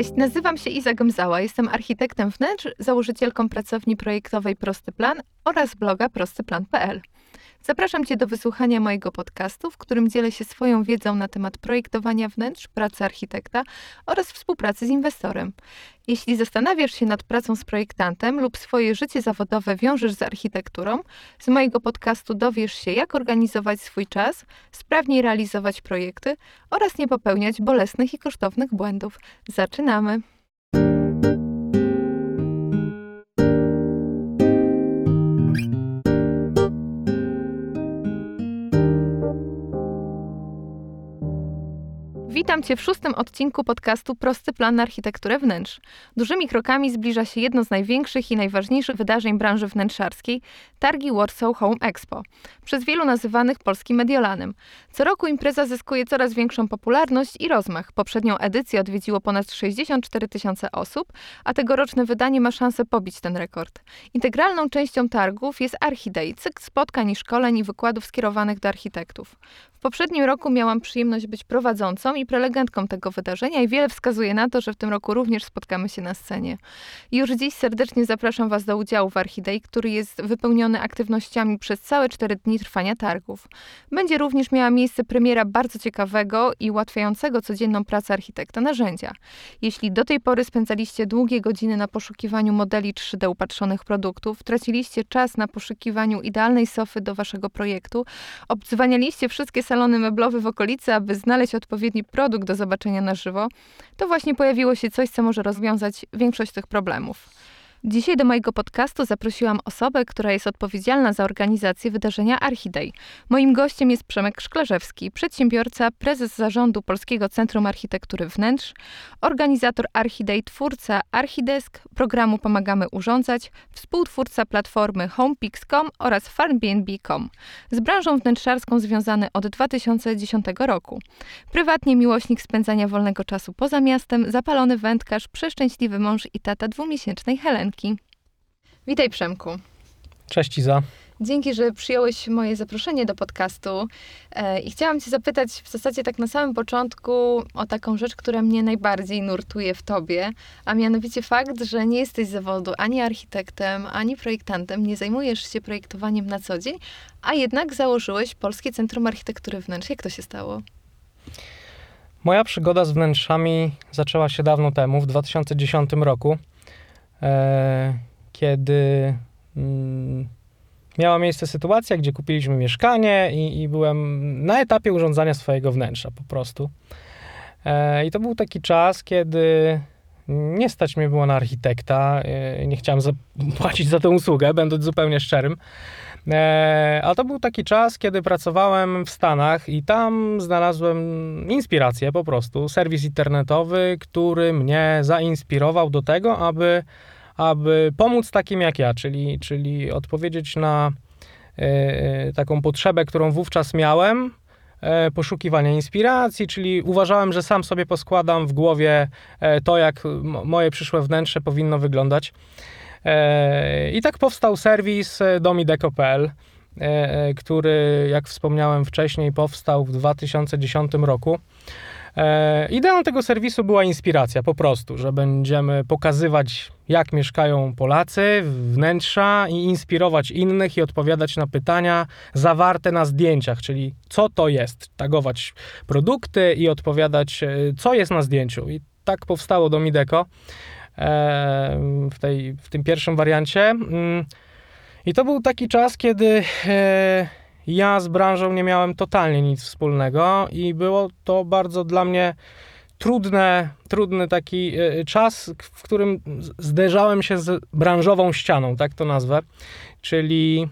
Cześć, nazywam się Iza Gomzała, jestem architektem wnętrz, założycielką pracowni projektowej Prosty Plan oraz bloga prostyplan.pl. Zapraszam Cię do wysłuchania mojego podcastu, w którym dzielę się swoją wiedzą na temat projektowania wnętrz, pracy architekta oraz współpracy z inwestorem. Jeśli zastanawiasz się nad pracą z projektantem lub swoje życie zawodowe wiążesz z architekturą, z mojego podcastu dowiesz się, jak organizować swój czas, sprawniej realizować projekty oraz nie popełniać bolesnych i kosztownych błędów. Zaczynamy! Witam Cię w szóstym odcinku podcastu Prosty Plan na architekturę wnętrz. Dużymi krokami zbliża się jedno z największych i najważniejszych wydarzeń branży wnętrzarskiej targi Warsaw Home Expo, przez wielu nazywanych polskim Mediolanem. Co roku impreza zyskuje coraz większą popularność i rozmach. Poprzednią edycję odwiedziło ponad 64 tysiące osób, a tegoroczne wydanie ma szansę pobić ten rekord. Integralną częścią targów jest Archiday, cykl spotkań i szkoleń i wykładów skierowanych do architektów. W poprzednim roku miałam przyjemność być prowadzącą i prelegentką tego wydarzenia i wiele wskazuje na to, że w tym roku również spotkamy się na scenie. Już dziś serdecznie zapraszam Was do udziału w Archidej, który jest wypełniony aktywnościami przez całe cztery dni trwania targów. Będzie również miała miejsce premiera bardzo ciekawego i ułatwiającego codzienną pracę architekta narzędzia. Jeśli do tej pory spędzaliście długie godziny na poszukiwaniu modeli 3D upatrzonych produktów, traciliście czas na poszukiwaniu idealnej sofy do Waszego projektu, obdzwanialiście wszystkie salony meblowe w okolicy, aby znaleźć odpowiedni produkt do zobaczenia na żywo, to właśnie pojawiło się coś, co może rozwiązać większość tych problemów. Dzisiaj do mojego podcastu zaprosiłam osobę, która jest odpowiedzialna za organizację wydarzenia Archiday. Moim gościem jest Przemek Szklarzewski, przedsiębiorca, prezes zarządu Polskiego Centrum Architektury Wnętrz, organizator Archiday, twórca Archidesk, programu Pomagamy Urządzać, współtwórca platformy HomePix.com oraz FarmBnB.com. Z branżą wnętrzarską związany od 2010 roku. Prywatnie miłośnik spędzania wolnego czasu poza miastem, zapalony wędkarz, przeszczęśliwy mąż i tata dwumiesięcznej Witaj Przemku. Cześć Iza. Dzięki, że przyjąłeś moje zaproszenie do podcastu. E, I chciałam Cię zapytać w zasadzie tak na samym początku o taką rzecz, która mnie najbardziej nurtuje w Tobie, a mianowicie fakt, że nie jesteś z zawodu ani architektem, ani projektantem, nie zajmujesz się projektowaniem na co dzień, a jednak założyłeś Polskie Centrum Architektury Wnętrz. Jak to się stało? Moja przygoda z wnętrzami zaczęła się dawno temu, w 2010 roku. E, kiedy mm, miała miejsce sytuacja, gdzie kupiliśmy mieszkanie i, i byłem na etapie urządzania swojego wnętrza po prostu. E, I to był taki czas, kiedy nie stać mnie było na architekta, e, nie chciałem zapłacić za tę usługę, będąc zupełnie szczerym. A to był taki czas, kiedy pracowałem w Stanach i tam znalazłem inspirację po prostu. Serwis internetowy, który mnie zainspirował do tego, aby aby pomóc takim jak ja, czyli, czyli odpowiedzieć na e, taką potrzebę, którą wówczas miałem, e, poszukiwania inspiracji, czyli uważałem, że sam sobie poskładam w głowie e, to, jak moje przyszłe wnętrze powinno wyglądać. I tak powstał serwis domideko.pl, który, jak wspomniałem wcześniej, powstał w 2010 roku. E, ideą tego serwisu była inspiracja po prostu, że będziemy pokazywać, jak mieszkają Polacy, wnętrza i inspirować innych i odpowiadać na pytania zawarte na zdjęciach, czyli co to jest, tagować produkty i odpowiadać, e, co jest na zdjęciu. I tak powstało Domideko e, w, tej, w tym pierwszym wariancie. Mm, I to był taki czas, kiedy ja z branżą nie miałem totalnie nic wspólnego i było to bardzo dla mnie trudne, trudny taki e, czas, w którym zderzałem się z branżową ścianą, tak to nazwę, czyli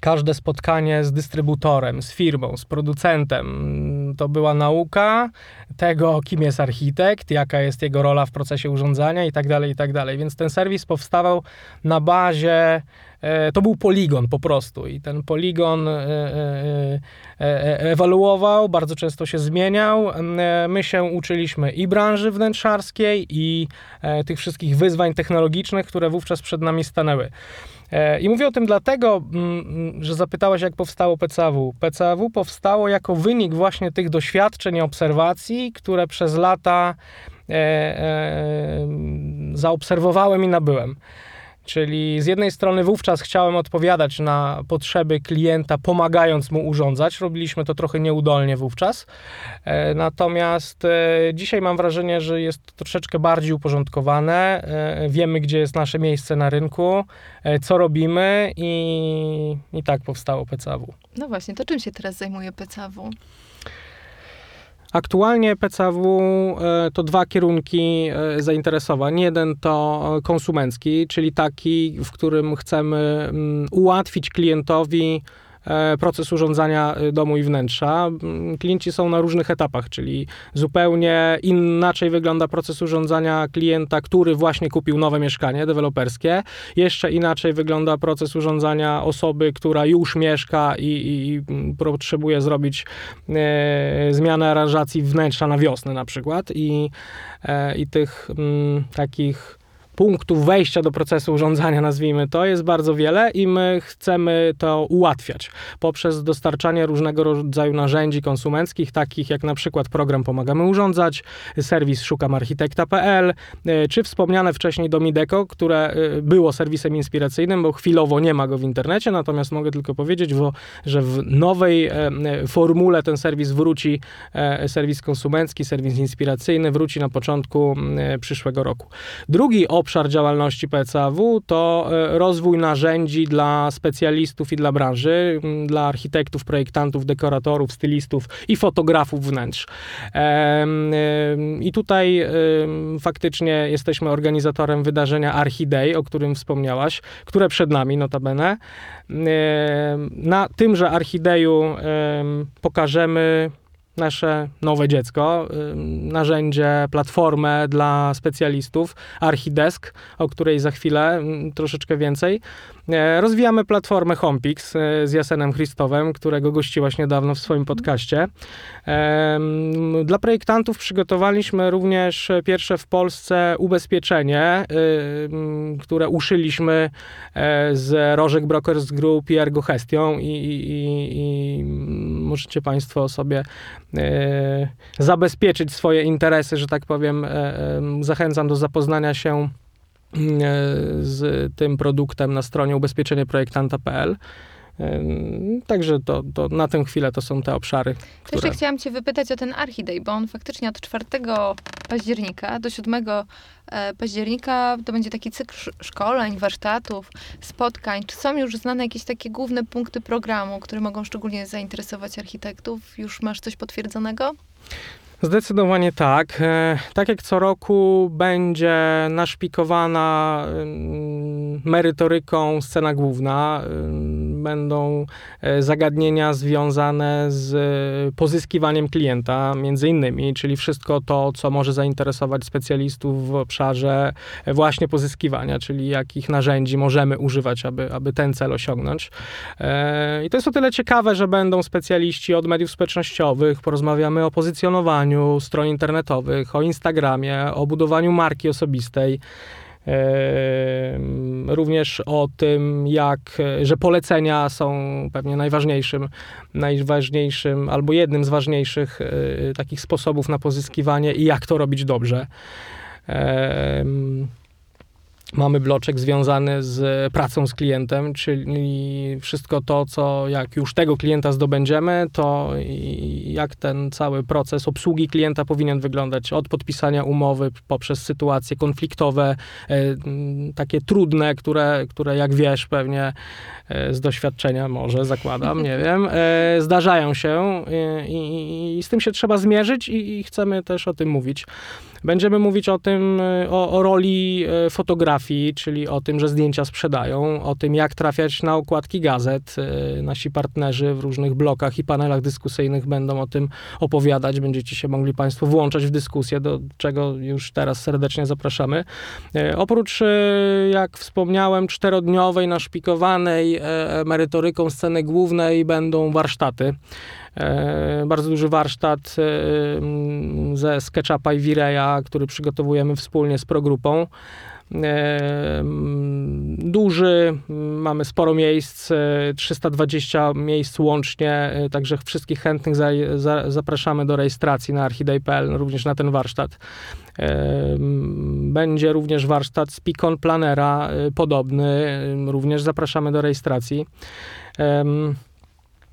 każde spotkanie z dystrybutorem, z firmą, z producentem, to była nauka tego, kim jest architekt, jaka jest jego rola w procesie urządzania i tak dalej, i tak dalej. Więc ten serwis powstawał na bazie E, to był poligon po prostu i ten poligon e, e, ewaluował, bardzo często się zmieniał. My się uczyliśmy i branży wnętrzarskiej, i tych wszystkich wyzwań technologicznych, które wówczas przed nami stanęły. I mówię o tym dlatego, że zapytałaś, jak powstało PCAW. PCAW powstało jako wynik właśnie tych doświadczeń i obserwacji, które przez lata e, e, zaobserwowałem i nabyłem. Czyli z jednej strony wówczas chciałem odpowiadać na potrzeby klienta, pomagając mu urządzać. Robiliśmy to trochę nieudolnie wówczas. E, natomiast e, dzisiaj mam wrażenie, że jest to troszeczkę bardziej uporządkowane. E, wiemy, gdzie jest nasze miejsce na rynku, co robimy i, i tak powstało PCAW. No właśnie, to czym się teraz zajmuje PCAW? Aktualnie PCW e, to dwa kierunki e, zainteresowań. Jeden to konsumencki, czyli taki, w którym chcemy mm, ułatwić klientowi e, proces urządzania e, domu i wnętrza. Mm, Klienci są na różnych etapach, czyli zupełnie inaczej wygląda proces urządzania klienta, który właśnie kupił nowe mieszkanie deweloperskie. Jeszcze inaczej wygląda proces urządzania osoby, która już mieszka i, i, i mm, potrzebuje zrobić e, zmianę aranżacji wnętrza na wiosnę na przykład i, e, i tych mm, takich punktów wejścia do procesu urządzania, nazwijmy to, jest bardzo wiele i my chcemy to ułatwiać poprzez dostarczanie różnego rodzaju narzędzi konsumenckich, takich jak na przykład program Pomagamy Urządzać, serwis szukamarchitekta.pl, e, czy wspomniane wcześniej Domideco, które e, było serwisem inspiracyjnym, bo chwilowo nie ma go w internecie, natomiast mogę tylko powiedzieć, że w nowej e, formule ten serwis wróci, serwis konsumencki, serwis inspiracyjny wróci na początku przyszłego roku. Drugi obszar działalności PCAW to e, rozwój narzędzi dla specjalistów i dla branży, dla architektów, projektantów, dekoratorów, stylistów i fotografów wnętrz. I tutaj faktycznie jesteśmy organizatorem wydarzenia Archiday, o którym wspomniałaś, które przed nami notabene. Na tymże Archideju em, pokażemy nasze nowe dziecko, narzędzie, platformę dla specjalistów, Archidesk, o której za chwilę troszeczkę więcej. E, Rozwijamy platformę Hompix e, z Jasenem Christowem, którego gościłaś niedawno w swoim podcaście. Dla projektantów przygotowaliśmy również pierwsze w Polsce ubezpieczenie, ym, które uszyliśmy e, z Rożek Brokers Group i Ergo Gestion i, i, i, i możecie Państwo sobie e, zabezpieczyć swoje interesy, że tak powiem. E, Zachęcam do zapoznania się mm, e, z tym produktem na stronie ubezpieczenieprojektanta.pl. Także to, to na tę chwilę to są te obszary, To które... jeszcze chciałam cię wypytać o ten Archiday, bo on faktycznie od 4 października do 7 e, października to będzie taki cykl sz- szkoleń, warsztatów, spotkań. Czy są już znane jakieś takie główne punkty programu, które mogą szczególnie zainteresować architektów? Już masz coś potwierdzonego? Zdecydowanie tak. E, Tak jak co roku będzie naszpikowana merytoryką scena główna. Będą e, zagadnienia związane z e, pozyskiwaniem klienta, między innymi, czyli wszystko to, co może zainteresować specjalistów w obszarze e, właśnie pozyskiwania, czyli jakich narzędzi możemy używać, aby, aby ten cel osiągnąć. I to jest o tyle ciekawe, że będą specjaliści od mediów społecznościowych, porozmawiamy o pozycjonowaniu stron internetowych, o Instagramie, o budowaniu marki osobistej. Również o tym, jak, że polecenia są pewnie najważniejszym, najważniejszym albo jednym z ważniejszych e, takich sposobów na pozyskiwanie i jak to robić dobrze. Mamy bloczek związany z pracą z klientem, czyli wszystko to, co jak już tego klienta zdobędziemy, to i jak ten cały proces obsługi klienta powinien wyglądać od podpisania umowy poprzez sytuacje konfliktowe, e, takie trudne, które, które jak wiesz pewnie e, z doświadczenia może, zakładam, nie wiem, e, zdarzają się e, i, i z tym się trzeba zmierzyć i, i chcemy też o tym mówić. Będziemy mówić o tym, e, o, o roli e, fotografii, czyli o tym, że zdjęcia sprzedają, o tym, jak trafiać na okładki gazet. E, Nasi partnerzy w różnych blokach i panelach dyskusyjnych będą o tym opowiadać. Będziecie się mogli Państwo włączać w dyskusję, do czego już teraz serdecznie zapraszamy. Oprócz, jak wspomniałem, czterodniowej, naszpikowanej merytoryką sceny głównej będą warsztaty. E, bardzo duży warsztat e, mm, ze SketchUpa i Vireya, który przygotowujemy wspólnie z Progrupą. E, mm, Duży, mm, mamy sporo miejsc, e, 320 miejsc łącznie, także wszystkich chętnych za, za, zapraszamy do rejestracji na archiday.pl, również na ten warsztat. Będzie również warsztat Spikon Planera podobny, również zapraszamy do rejestracji.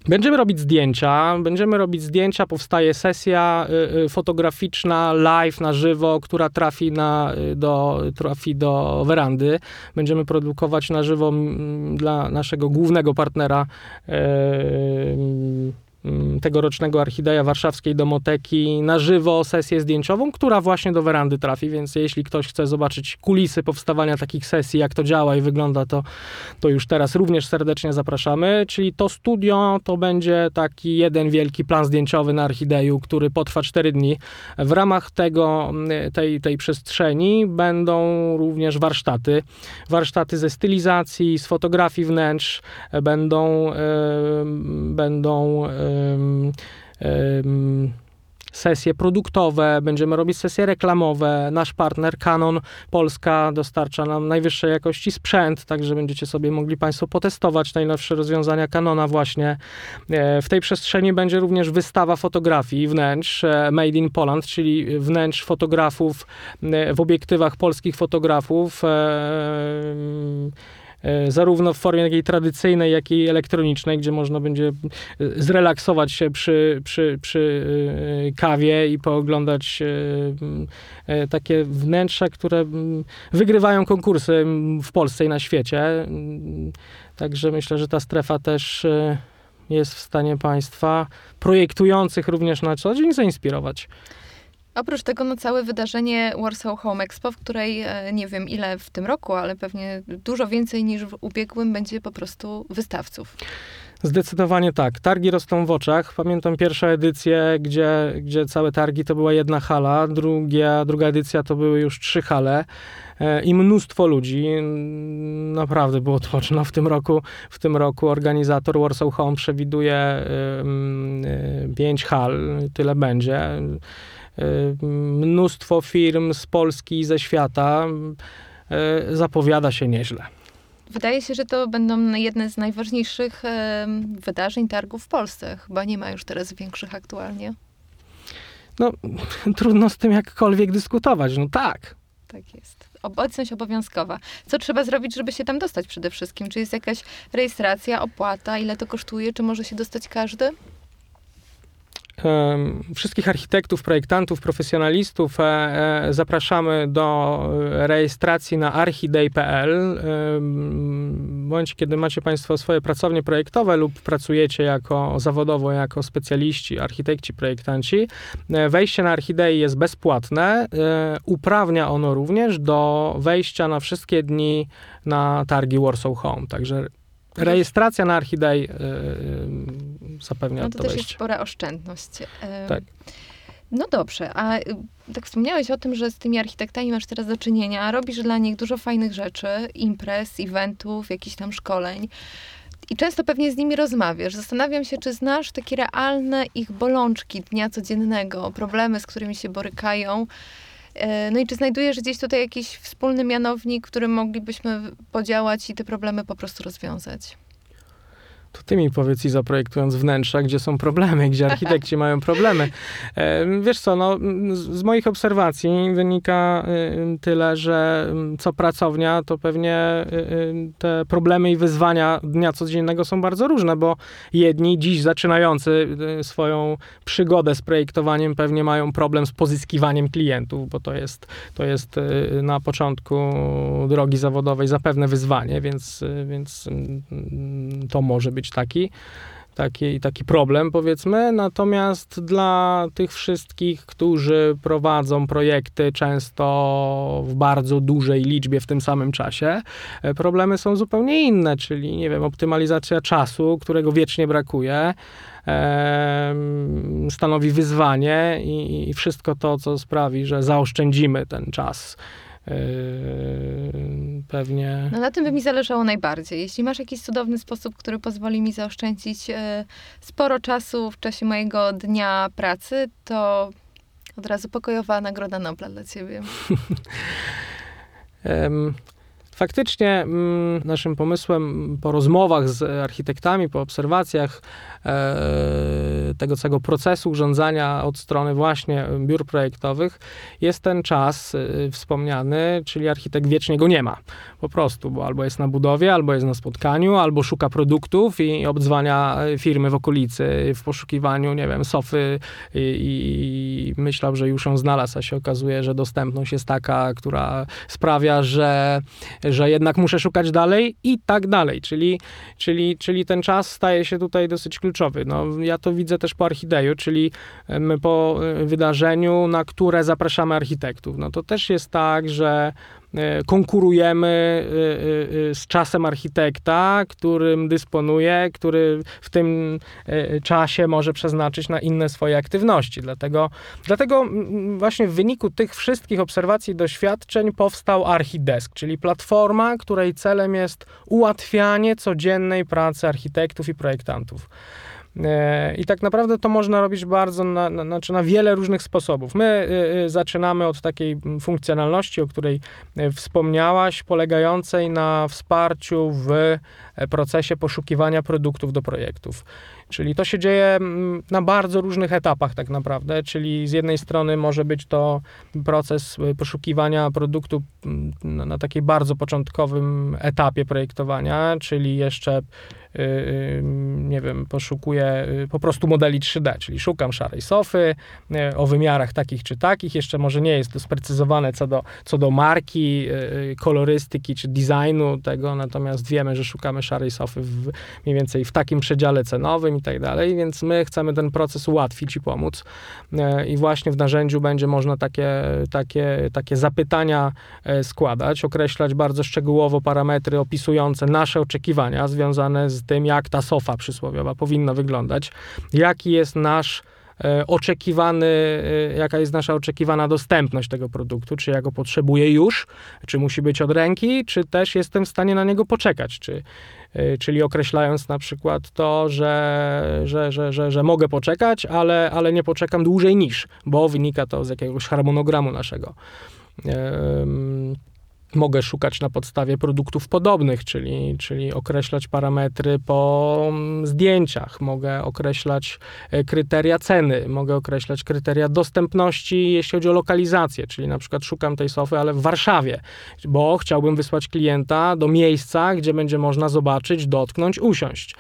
Będziemy robić zdjęcia, będziemy robić zdjęcia, powstaje sesja y, y, fotograficzna live na żywo, która trafi, na, y, do, trafi do werandy. Będziemy produkować na żywo dla naszego głównego partnera Mm, tegorocznego Orchideja Warszawskiej Domoteki na żywo sesję zdjęciową, która właśnie do werandy trafi, więc jeśli ktoś chce zobaczyć kulisy powstawania takich sesji, jak to działa i wygląda, to, to już teraz również serdecznie zapraszamy. Czyli to studio to będzie taki jeden wielki plan zdjęciowy na Orchideju, który potrwa 4 dni. W ramach tego, mm, tej, tej przestrzeni będą również warsztaty. Warsztaty ze stylizacji, z fotografii wnętrz, będą, yy, będą yy, sesje produktowe, będziemy robić sesje reklamowe. Nasz partner Canon Polska dostarcza nam najwyższej jakości sprzęt, także będziecie sobie mogli Państwo potestować najnowsze rozwiązania Canona właśnie. E, w tej przestrzeni będzie również wystawa fotografii wnętrz e, Made in Poland, czyli wnętrz fotografów w obiektywach polskich fotografów E, zarówno w formie takiej tradycyjnej, jak i elektronicznej, gdzie można będzie e, zrelaksować się przy, przy, przy e, kawie i pooglądać takie wnętrza, które wygrywają konkursy w Polsce i na świecie. Także myślę, że ta strefa też jest w stanie państwa projektujących również na co dzień zainspirować. Oprócz tego no, całe wydarzenie Warsaw Home Expo, w której e, nie wiem ile w tym roku, ale pewnie dużo więcej niż w ubiegłym będzie po prostu wystawców. Zdecydowanie tak. Targi rosną w oczach. Pamiętam pierwszą edycję, gdzie, gdzie całe targi to była jedna hala, druga, druga edycja to były już trzy hale e, i mnóstwo ludzi. Naprawdę było tłoczno w tym roku. W tym roku organizator Warsaw Home przewiduje y, pięć hal, tyle będzie. Y, mnóstwo firm z Polski i ze świata y, zapowiada się nieźle. Wydaje się, że to będą jedne z najważniejszych wydarzeń targów w Polsce. Chyba nie ma już teraz większych aktualnie. No, trudno z tym jakkolwiek dyskutować. No tak. Tak jest. Obecność obowiązkowa. Co trzeba zrobić, żeby się tam dostać przede wszystkim? Czy jest jakaś rejestracja, opłata, ile to kosztuje? Czy może się dostać każdy? Wszystkich architektów, projektantów, profesjonalistów e, e, zapraszamy do rejestracji na archiday.pl. Bądź kiedy macie Państwo swoje pracownie projektowe lub pracujecie jako zawodowo, jako specjaliści, architekci, projektanci. E, wejście na Archiday jest bezpłatne. Uprawnia ono również do wejścia na wszystkie dni na targi Warsaw Home. Także rejestracja na Archiday yy, zapewnia no to, to też wejście. jest spora oszczędność. Tak. No dobrze, a y, tak wspomniałeś o tym, że z tymi architektami masz teraz do czynienia, robisz dla nich dużo fajnych rzeczy, imprez, eventów, jakichś tam szkoleń. I często pewnie z nimi rozmawiasz. Zastanawiam się, czy znasz takie realne ich bolączki dnia codziennego, problemy, z którymi się borykają. E, no i czy znajdujesz gdzieś tutaj jakiś wspólny mianownik, którym moglibyśmy podziałać i te problemy po prostu rozwiązać? To ty mi powiedz i zaprojektując wnętrza, gdzie są problemy, gdzie architekci mają problemy. E, wiesz co, no, z moich obserwacji wynika y, tyle, że co pracownia, to pewnie y, y, te problemy i wyzwania dnia codziennego są bardzo różne, bo jedni dziś zaczynający swoją przygodę z projektowaniem pewnie mają problem z pozyskiwaniem klientów, bo to jest, to jest na początku drogi zawodowej zapewne wyzwanie, więc, więc mm, to może być taki, taki, taki problem, powiedzmy. Natomiast dla tych wszystkich, którzy prowadzą projekty często w bardzo dużej liczbie w tym samym czasie, e, problemy są zupełnie inne, czyli, nie wiem, optymalizacja czasu, którego wiecznie brakuje. stanowi wyzwanie i, i wszystko to, co sprawi, że zaoszczędzimy ten czas Yy, pewnie. No na tym by mi zależało najbardziej. Jeśli masz jakiś cudowny sposób, który pozwoli mi zaoszczędzić e, sporo czasu w czasie mojego dnia pracy, to od razu pokojowa nagroda Nobla dla ciebie. faktycznie mm, naszym pomysłem po rozmowach z architektami, po obserwacjach e, tego całego procesu urządzania od strony właśnie biur projektowych jest ten czas e, wspomniany, czyli architekt wiecznie go nie ma. Po prostu, bo albo jest na budowie, albo jest na spotkaniu, albo szuka produktów i obdzwania firmy w okolicy w poszukiwaniu, nie wiem, sofy i, i myślał, że już ją znalazł, a się okazuje, że dostępność jest taka, która sprawia, że, że jednak muszę szukać dalej i tak dalej. Czyli, czyli, czyli ten czas staje się tutaj dosyć kluczowy. No, ja to widzę też po Archideju, czyli po wydarzeniu, na które zapraszamy architektów. No to też jest tak, że konkurujemy e, e, z czasem architekta, którym dysponuje, który w tym czasie może przeznaczyć na inne swoje aktywności. Dlatego, dlatego właśnie w wyniku tych wszystkich obserwacji i doświadczeń powstał Archidesk, czyli platforma, której celem jest ułatwianie codziennej pracy architektów i projektantów. E, I tak naprawdę to można robić bardzo na, na, znaczy na wiele różnych sposobów. My y, y, zaczynamy od takiej funkcjonalności, o której y, wspomniałaś, polegającej na wsparciu w e, procesie poszukiwania produktów do projektów. Czyli to się dzieje mm, na bardzo różnych etapach tak naprawdę, czyli z jednej strony może być to proces y, poszukiwania produktu mm, na takiej bardzo początkowym etapie projektowania, czyli jeszcze y, y, nie wiem, poszukuję po prostu modeli 3D, czyli szukam szarej sofy o wymiarach takich czy takich, jeszcze może nie jest to sprecyzowane co do, co do marki, kolorystyki czy designu tego, natomiast wiemy, że szukamy szarej sofy w, mniej więcej w takim przedziale cenowym i tak dalej, więc my chcemy ten proces ułatwić i pomóc. E, I właśnie w narzędziu będzie można takie, takie, takie zapytania e, składać, określać bardzo szczegółowo parametry opisujące nasze oczekiwania związane z tym, jak ta sofa przysłowiowa powinna wyglądać, jaki jest nasz e, oczekiwany, jaka jest nasza oczekiwana dostępność tego produktu, czy ja go potrzebuję już, czy musi być od ręki, czy też jestem w stanie na niego poczekać, czy, czyli określając na przykład to, że, że, że, że, że mogę poczekać, ale, ale nie poczekam dłużej niż, bo wynika to z jakiegoś harmonogramu naszego. Mogę szukać na podstawie produktów podobnych, czyli, czyli określać parametry po mm, zdjęciach, mogę określać e, kryteria ceny, mogę określać kryteria dostępności, jeśli chodzi o lokalizację, czyli na przykład szukam tej sofy, ale w Warszawie, bo chciałbym wysłać klienta do miejsca, gdzie będzie można zobaczyć, dotknąć, usiąść.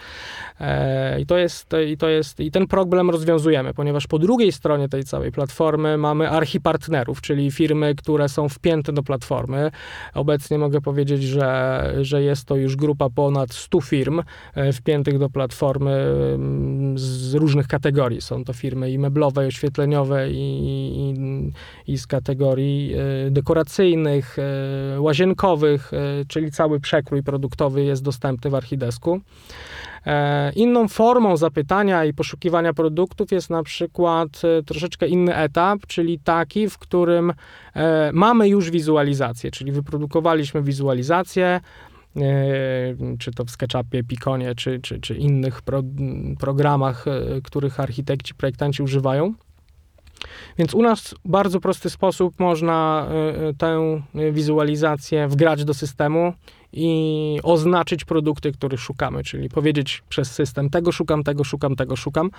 E, I to jest, i to jest, i ten problem rozwiązujemy, ponieważ po drugiej stronie tej całej platformy mamy archipartnerów, czyli firmy, które są wpięte do platformy. Obecnie mogę powiedzieć, że, że jest to już grupa ponad 100 firm e, wpiętych do platformy z różnych kategorii. Są to firmy i meblowe, i oświetleniowe, i, i, i z kategorii e, dekoracyjnych, łazienkowych, czyli cały przekrój produktowy jest dostępny w Archidesku. E, inną formą zapytania i poszukiwania produktów jest na przykład e, troszeczkę inny etap, czyli taki, w którym e, mamy już wizualizację, czyli wyprodukowaliśmy wizualizację, czy to w SketchUpie, Piconie, czy, czy, czy innych pro, programach, których architekci, projektanci używają. Więc u nas w bardzo prosty sposób można tę wizualizację wgrać do systemu i oznaczyć produkty, których szukamy, czyli powiedzieć przez system tego szukam, tego szukam, tego szukam,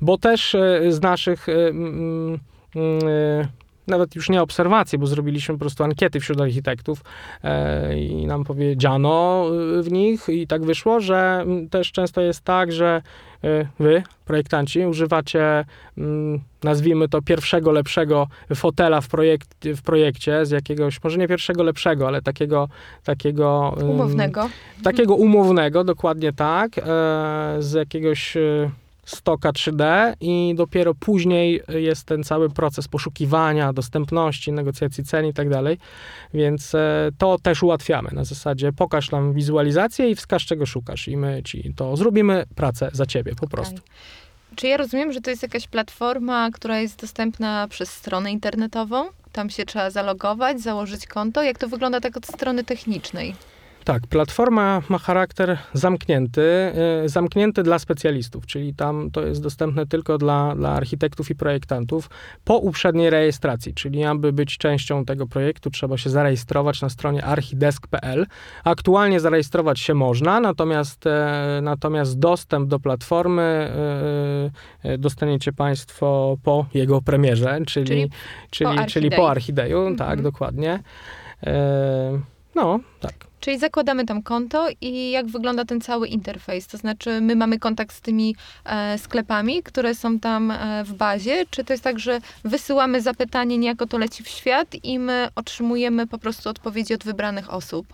bo też e, z naszych nawet już nie obserwacje, bo zrobiliśmy po prostu ankiety wśród architektów e, i nam powiedziano w nich i tak wyszło, że też często jest tak, że e, wy, projektanci, używacie, m, nazwijmy to, pierwszego lepszego fotela w, projekt, w projekcie, z jakiegoś, może nie pierwszego lepszego, ale takiego... takiego umownego. Takiego umownego, dokładnie tak, e, z jakiegoś stoka 3D i dopiero później jest ten cały proces poszukiwania, dostępności, negocjacji cen i tak dalej. Więc e, to też ułatwiamy. Na zasadzie pokaż nam wizualizację i wskaż czego szukasz i my ci to zrobimy pracę za ciebie po prostu. Czy ja rozumiem, że to jest jakaś platforma, która jest dostępna przez stronę internetową? Tam się trzeba zalogować, założyć konto. Jak to wygląda tak od strony technicznej? Tak, platforma ma charakter zamknięty, y, zamknięty dla specjalistów, czyli tam to jest dostępne tylko dla, dla architektów i projektantów po uprzedniej rejestracji, czyli aby być częścią tego projektu trzeba się zarejestrować na stronie archidesk.pl. Aktualnie zarejestrować się można, natomiast, e, natomiast dostęp do platformy e, e, dostaniecie Państwo po jego premierze, czyli, Czyli czyli, po czyli po. Archideju, tak, Mhm. dokładnie. E, No, tak. Czyli zakładamy tam konto i jak wygląda ten cały interfejs? To znaczy, my mamy kontakt z tymi e, sklepami, które są tam e, w bazie, czy to jest tak, że wysyłamy zapytanie, niejako to leci w świat i my otrzymujemy po prostu odpowiedzi od wybranych osób?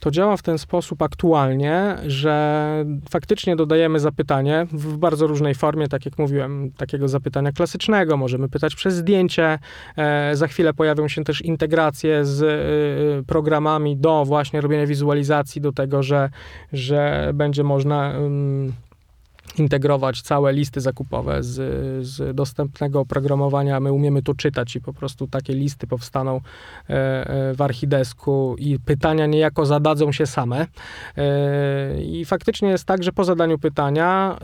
To działa w ten sposób aktualnie, że faktycznie dodajemy zapytanie w bardzo różnej formie, tak jak mówiłem, takiego zapytania klasycznego. Możemy pytać przez zdjęcie. E, za chwilę pojawią się też integracje z e, programami do właśnie robienia wizualizacji, do tego, że, że będzie można. ym, integrować całe listy zakupowe z, z dostępnego oprogramowania. My umiemy to czytać i po prostu takie listy powstaną e, e, w Archidesku i pytania niejako zadadzą się same. E, I faktycznie jest tak, że po zadaniu pytania,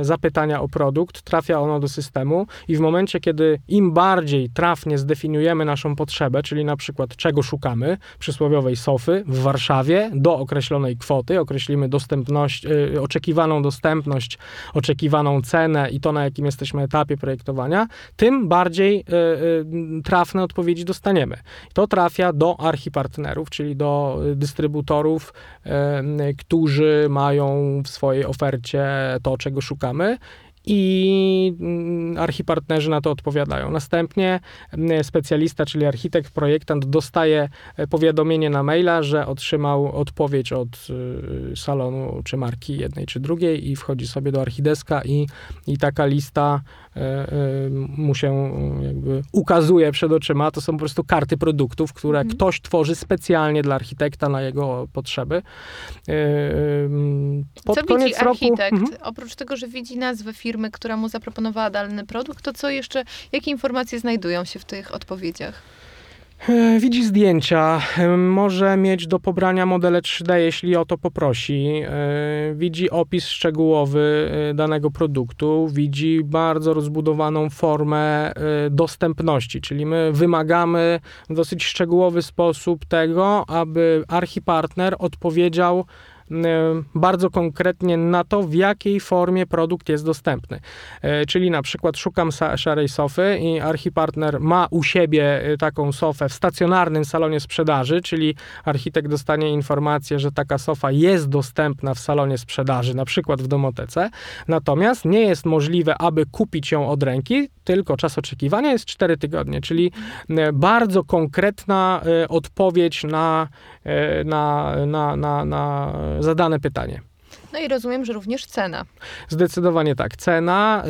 zapytania o produkt, trafia ono do systemu i w momencie, kiedy im bardziej trafnie zdefiniujemy naszą potrzebę, czyli na przykład czego szukamy, przysłowiowej sofy w Warszawie do określonej kwoty, określimy dostępność, oczekiwaną dostępność, oczekiwaną cenę i to, na jakim jesteśmy etapie projektowania, tym bardziej e, e, trafne odpowiedzi dostaniemy. To trafia do archipartnerów, czyli do dystrybutorów, e, którzy mają w swojej ofercie to, czego szukamy. I mm, archipartnerzy na to odpowiadają. Następnie mm, specjalista, czyli architekt, projektant dostaje e, powiadomienie na maila, że otrzymał odpowiedź od y, salonu czy marki jednej czy drugiej i wchodzi sobie do Archideska i, i taka lista mu się e, jakby ukazuje przed oczyma. To są po prostu karty produktów, które Mhm. ktoś tworzy specjalnie dla architekta na jego potrzeby. E, Pod co koniec widzi roku... architekt? Mhm. Oprócz tego, że widzi nazwę firmy, która mu zaproponowała dany produkt, to co jeszcze, jakie informacje znajdują się w tych odpowiedziach? E, Widzi zdjęcia, e, może mieć do pobrania modele 3D, jeśli o to poprosi. E, Widzi opis szczegółowy danego produktu, widzi bardzo rozbudowaną formę dostępności, czyli my wymagamy w dosyć szczegółowy sposób tego, aby archipartner odpowiedział bardzo konkretnie na to, w jakiej formie produkt jest dostępny. E, Czyli na przykład szukam szarej sofy i archipartner ma u siebie e, taką sofę w stacjonarnym salonie sprzedaży, czyli architekt dostanie informację, że taka sofa jest dostępna w salonie sprzedaży, na przykład w domotece, natomiast nie jest możliwe, aby kupić ją od ręki, tylko czas oczekiwania jest 4 tygodnie, czyli bardzo konkretna odpowiedź na, na, na, na, na zadane pytanie. No i rozumiem, że również cena. Zdecydowanie tak. Cena,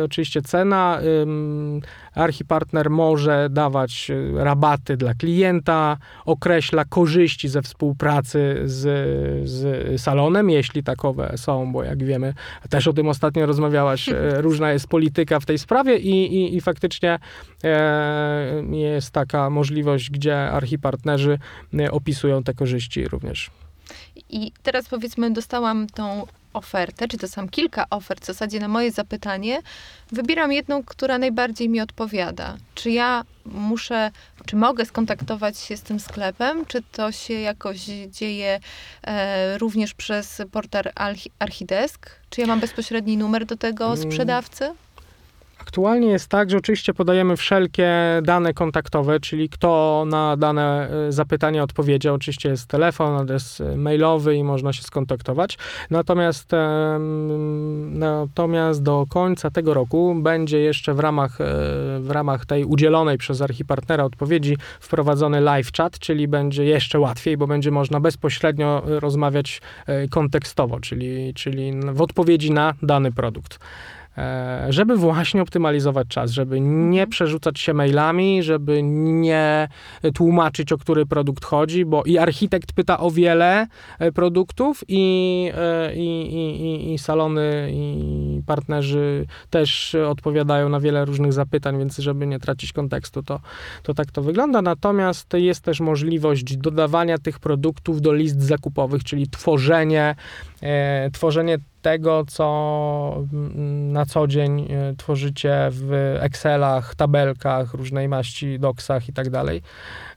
y, oczywiście cena, ym, archipartner może dawać y, rabaty dla klienta, określa korzyści ze współpracy z, z salonem, jeśli takowe są, bo jak wiemy, też o tym ostatnio rozmawiałaś, y, różna jest polityka w tej sprawie i, i, i faktycznie e, jest taka możliwość, gdzie archipartnerzy y, opisują te korzyści również. I teraz powiedzmy, dostałam tą ofertę, czy to sam kilka ofert w zasadzie na moje zapytanie. Wybieram jedną, która najbardziej mi odpowiada. Czy ja muszę, czy mogę skontaktować się z tym sklepem, czy to się jakoś dzieje e, również przez portal Archi- Archidesk? Czy ja mam bezpośredni numer do tego Mm. sprzedawcy? Aktualnie jest tak, że oczywiście podajemy wszelkie dane kontaktowe, czyli kto na dane e, zapytanie odpowiedział. Oczywiście jest telefon, adres e, mailowy i można się skontaktować. Natomiast, natomiast do końca tego roku będzie jeszcze w ramach, e, w ramach tej udzielonej przez archipartnera odpowiedzi wprowadzony live chat, czyli będzie jeszcze łatwiej, bo będzie można bezpośrednio rozmawiać kontekstowo, czyli, czyli w odpowiedzi na dany produkt. E, żeby właśnie optymalizować czas, żeby nie przerzucać się mailami, żeby nie tłumaczyć, o który produkt chodzi, bo i architekt pyta o wiele e, produktów i, e, i, i, i- i salony i partnerzy też odpowiadają na wiele różnych zapytań, więc żeby nie tracić kontekstu, to, to tak to wygląda. Natomiast jest też możliwość dodawania tych produktów do list zakupowych, czyli tworzenie, tworzenie tego, co mm, na co dzień e, tworzycie w Excelach, tabelkach, różnej maści, docsach i tak dalej.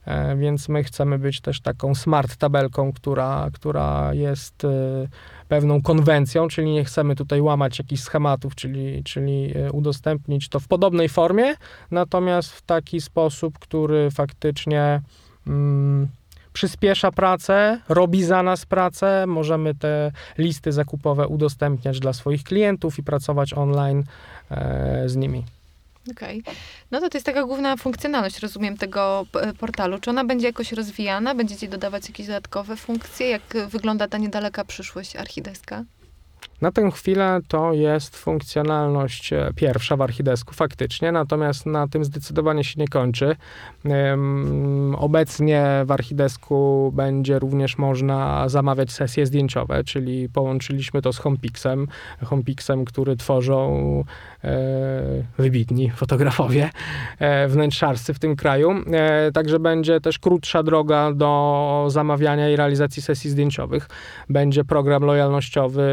E, Więc my chcemy być też taką smart tabelką, która, która jest e, pewną konwencją, czyli nie chcemy tutaj łamać jakichś schematów, czyli, czyli e, udostępnić to w podobnej formie, natomiast w taki sposób, który faktycznie mm, przyspiesza pracę, robi za nas pracę. Możemy te listy zakupowe udostępniać dla swoich klientów i pracować online e, z nimi. Okej. No to to jest taka główna funkcjonalność, rozumiem, tego p- portalu. Czy ona będzie jakoś rozwijana? Będziecie dodawać jakieś dodatkowe funkcje? Jak wygląda ta niedaleka przyszłość Archideska? Na tę chwilę to jest funkcjonalność e, pierwsza w Archidesku faktycznie, natomiast na tym zdecydowanie się nie kończy. Obecnie w Archidesku będzie również można zamawiać sesje zdjęciowe, czyli połączyliśmy to z HomePixem, HomePixem, który tworzą e, wybitni fotografowie e, wnętrzarscy w tym kraju. Także będzie też krótsza droga do zamawiania i realizacji sesji zdjęciowych. Będzie program lojalnościowy,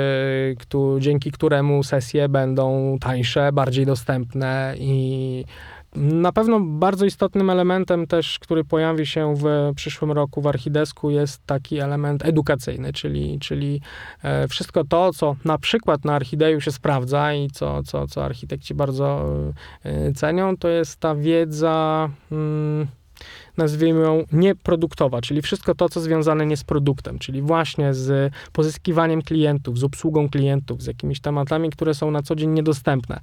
któ- dzięki któremu sesje będą tańsze, bardziej dostępne i na pewno bardzo istotnym elementem też, który pojawi się w przyszłym roku w Archidesku jest taki element edukacyjny, czyli, czyli e, wszystko to, co na przykład na Archideju się sprawdza i co, co, co architekci bardzo e, cenią, to jest ta wiedza mm, nazwijmy ją nieproduktowa, czyli wszystko to, co związane nie z produktem, czyli właśnie z pozyskiwaniem klientów, z obsługą klientów, z jakimiś tematami, które są na co dzień niedostępne.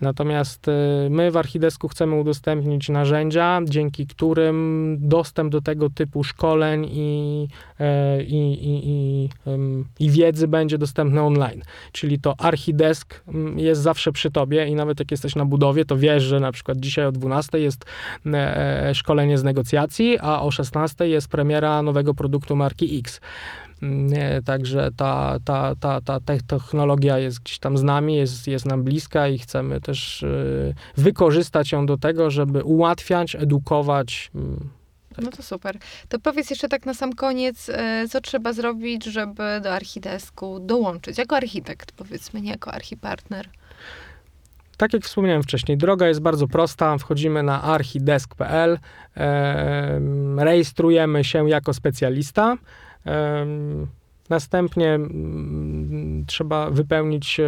Natomiast y, my w Archidesku chcemy udostępnić narzędzia, dzięki którym dostęp do tego typu szkoleń i, e, i, i, i, i wiedzy będzie dostępny online. Czyli to Archidesk mm, jest zawsze przy tobie i nawet jak jesteś na budowie, to wiesz, że na przykład dzisiaj o 12 jest e, e, szkolenie z negocjacji, a o 16 jest premiera nowego produktu marki X. Mm, także ta, ta, ta, ta te- technologia jest gdzieś tam z nami, jest, jest nam bliska i chcemy też y, wykorzystać ją do tego, żeby ułatwiać, edukować. mm, No to super. To powiedz jeszcze tak na sam koniec, e, co trzeba zrobić, żeby do Archidesku dołączyć? Jako architekt, powiedzmy, nie jako archipartner. Tak jak wspomniałem wcześniej, droga jest bardzo prosta. Wchodzimy na archidesk.pl, em, rejestrujemy się jako specjalista. em, Następnie mm, trzeba wypełnić e,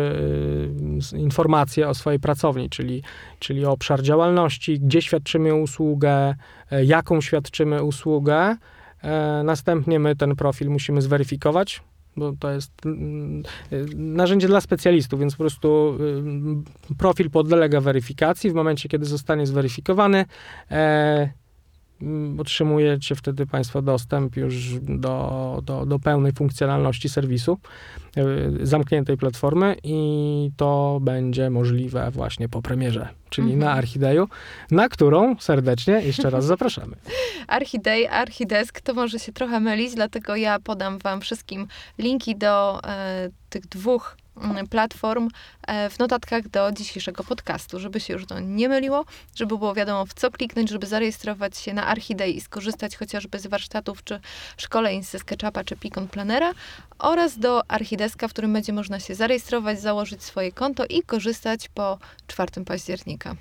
informacje o swojej pracowni, czyli, czyli obszar działalności, gdzie świadczymy usługę, e, jaką świadczymy usługę. E, Następnie my ten profil musimy zweryfikować, bo to jest mm, y, narzędzie dla specjalistów, więc po prostu y, profil podlega weryfikacji. W momencie, kiedy zostanie zweryfikowany, e, otrzymujecie wtedy Państwo dostęp już do, do, do pełnej funkcjonalności serwisu, y, zamkniętej platformy i to będzie możliwe właśnie po premierze, czyli Mhm. na Archideju, na którą serdecznie jeszcze raz zapraszamy. Archiday, Archidesk to może się trochę mylić, dlatego ja podam Wam wszystkim linki do e, tych dwóch mm, platform e, w notatkach do dzisiejszego podcastu, żeby się już to nie myliło, żeby było wiadomo w co kliknąć, żeby zarejestrować się na Archiday i skorzystać chociażby z warsztatów czy szkoleń ze SketchUpa czy Picon Planera oraz do Archideska, w którym będzie można się zarejestrować, założyć swoje konto i korzystać po 4 października.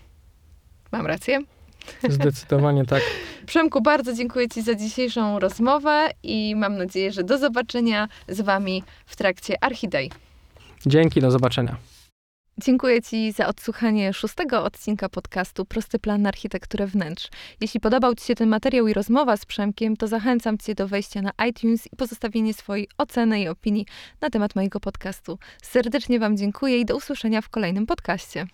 Mam rację? Zdecydowanie tak. Przemku, bardzo dziękuję Ci za dzisiejszą rozmowę i mam nadzieję, że do zobaczenia z Wami w trakcie Archiday. Dzięki, do zobaczenia. Dziękuję Ci za odsłuchanie szóstego odcinka podcastu Prosty Plan na Architekturę Wnętrz. Jeśli podobał Ci się ten materiał i rozmowa z Przemkiem, to zachęcam Cię do wejścia na iTunes i pozostawienia swojej oceny i opinii na temat mojego podcastu. Serdecznie Wam dziękuję i do usłyszenia w kolejnym podcaście.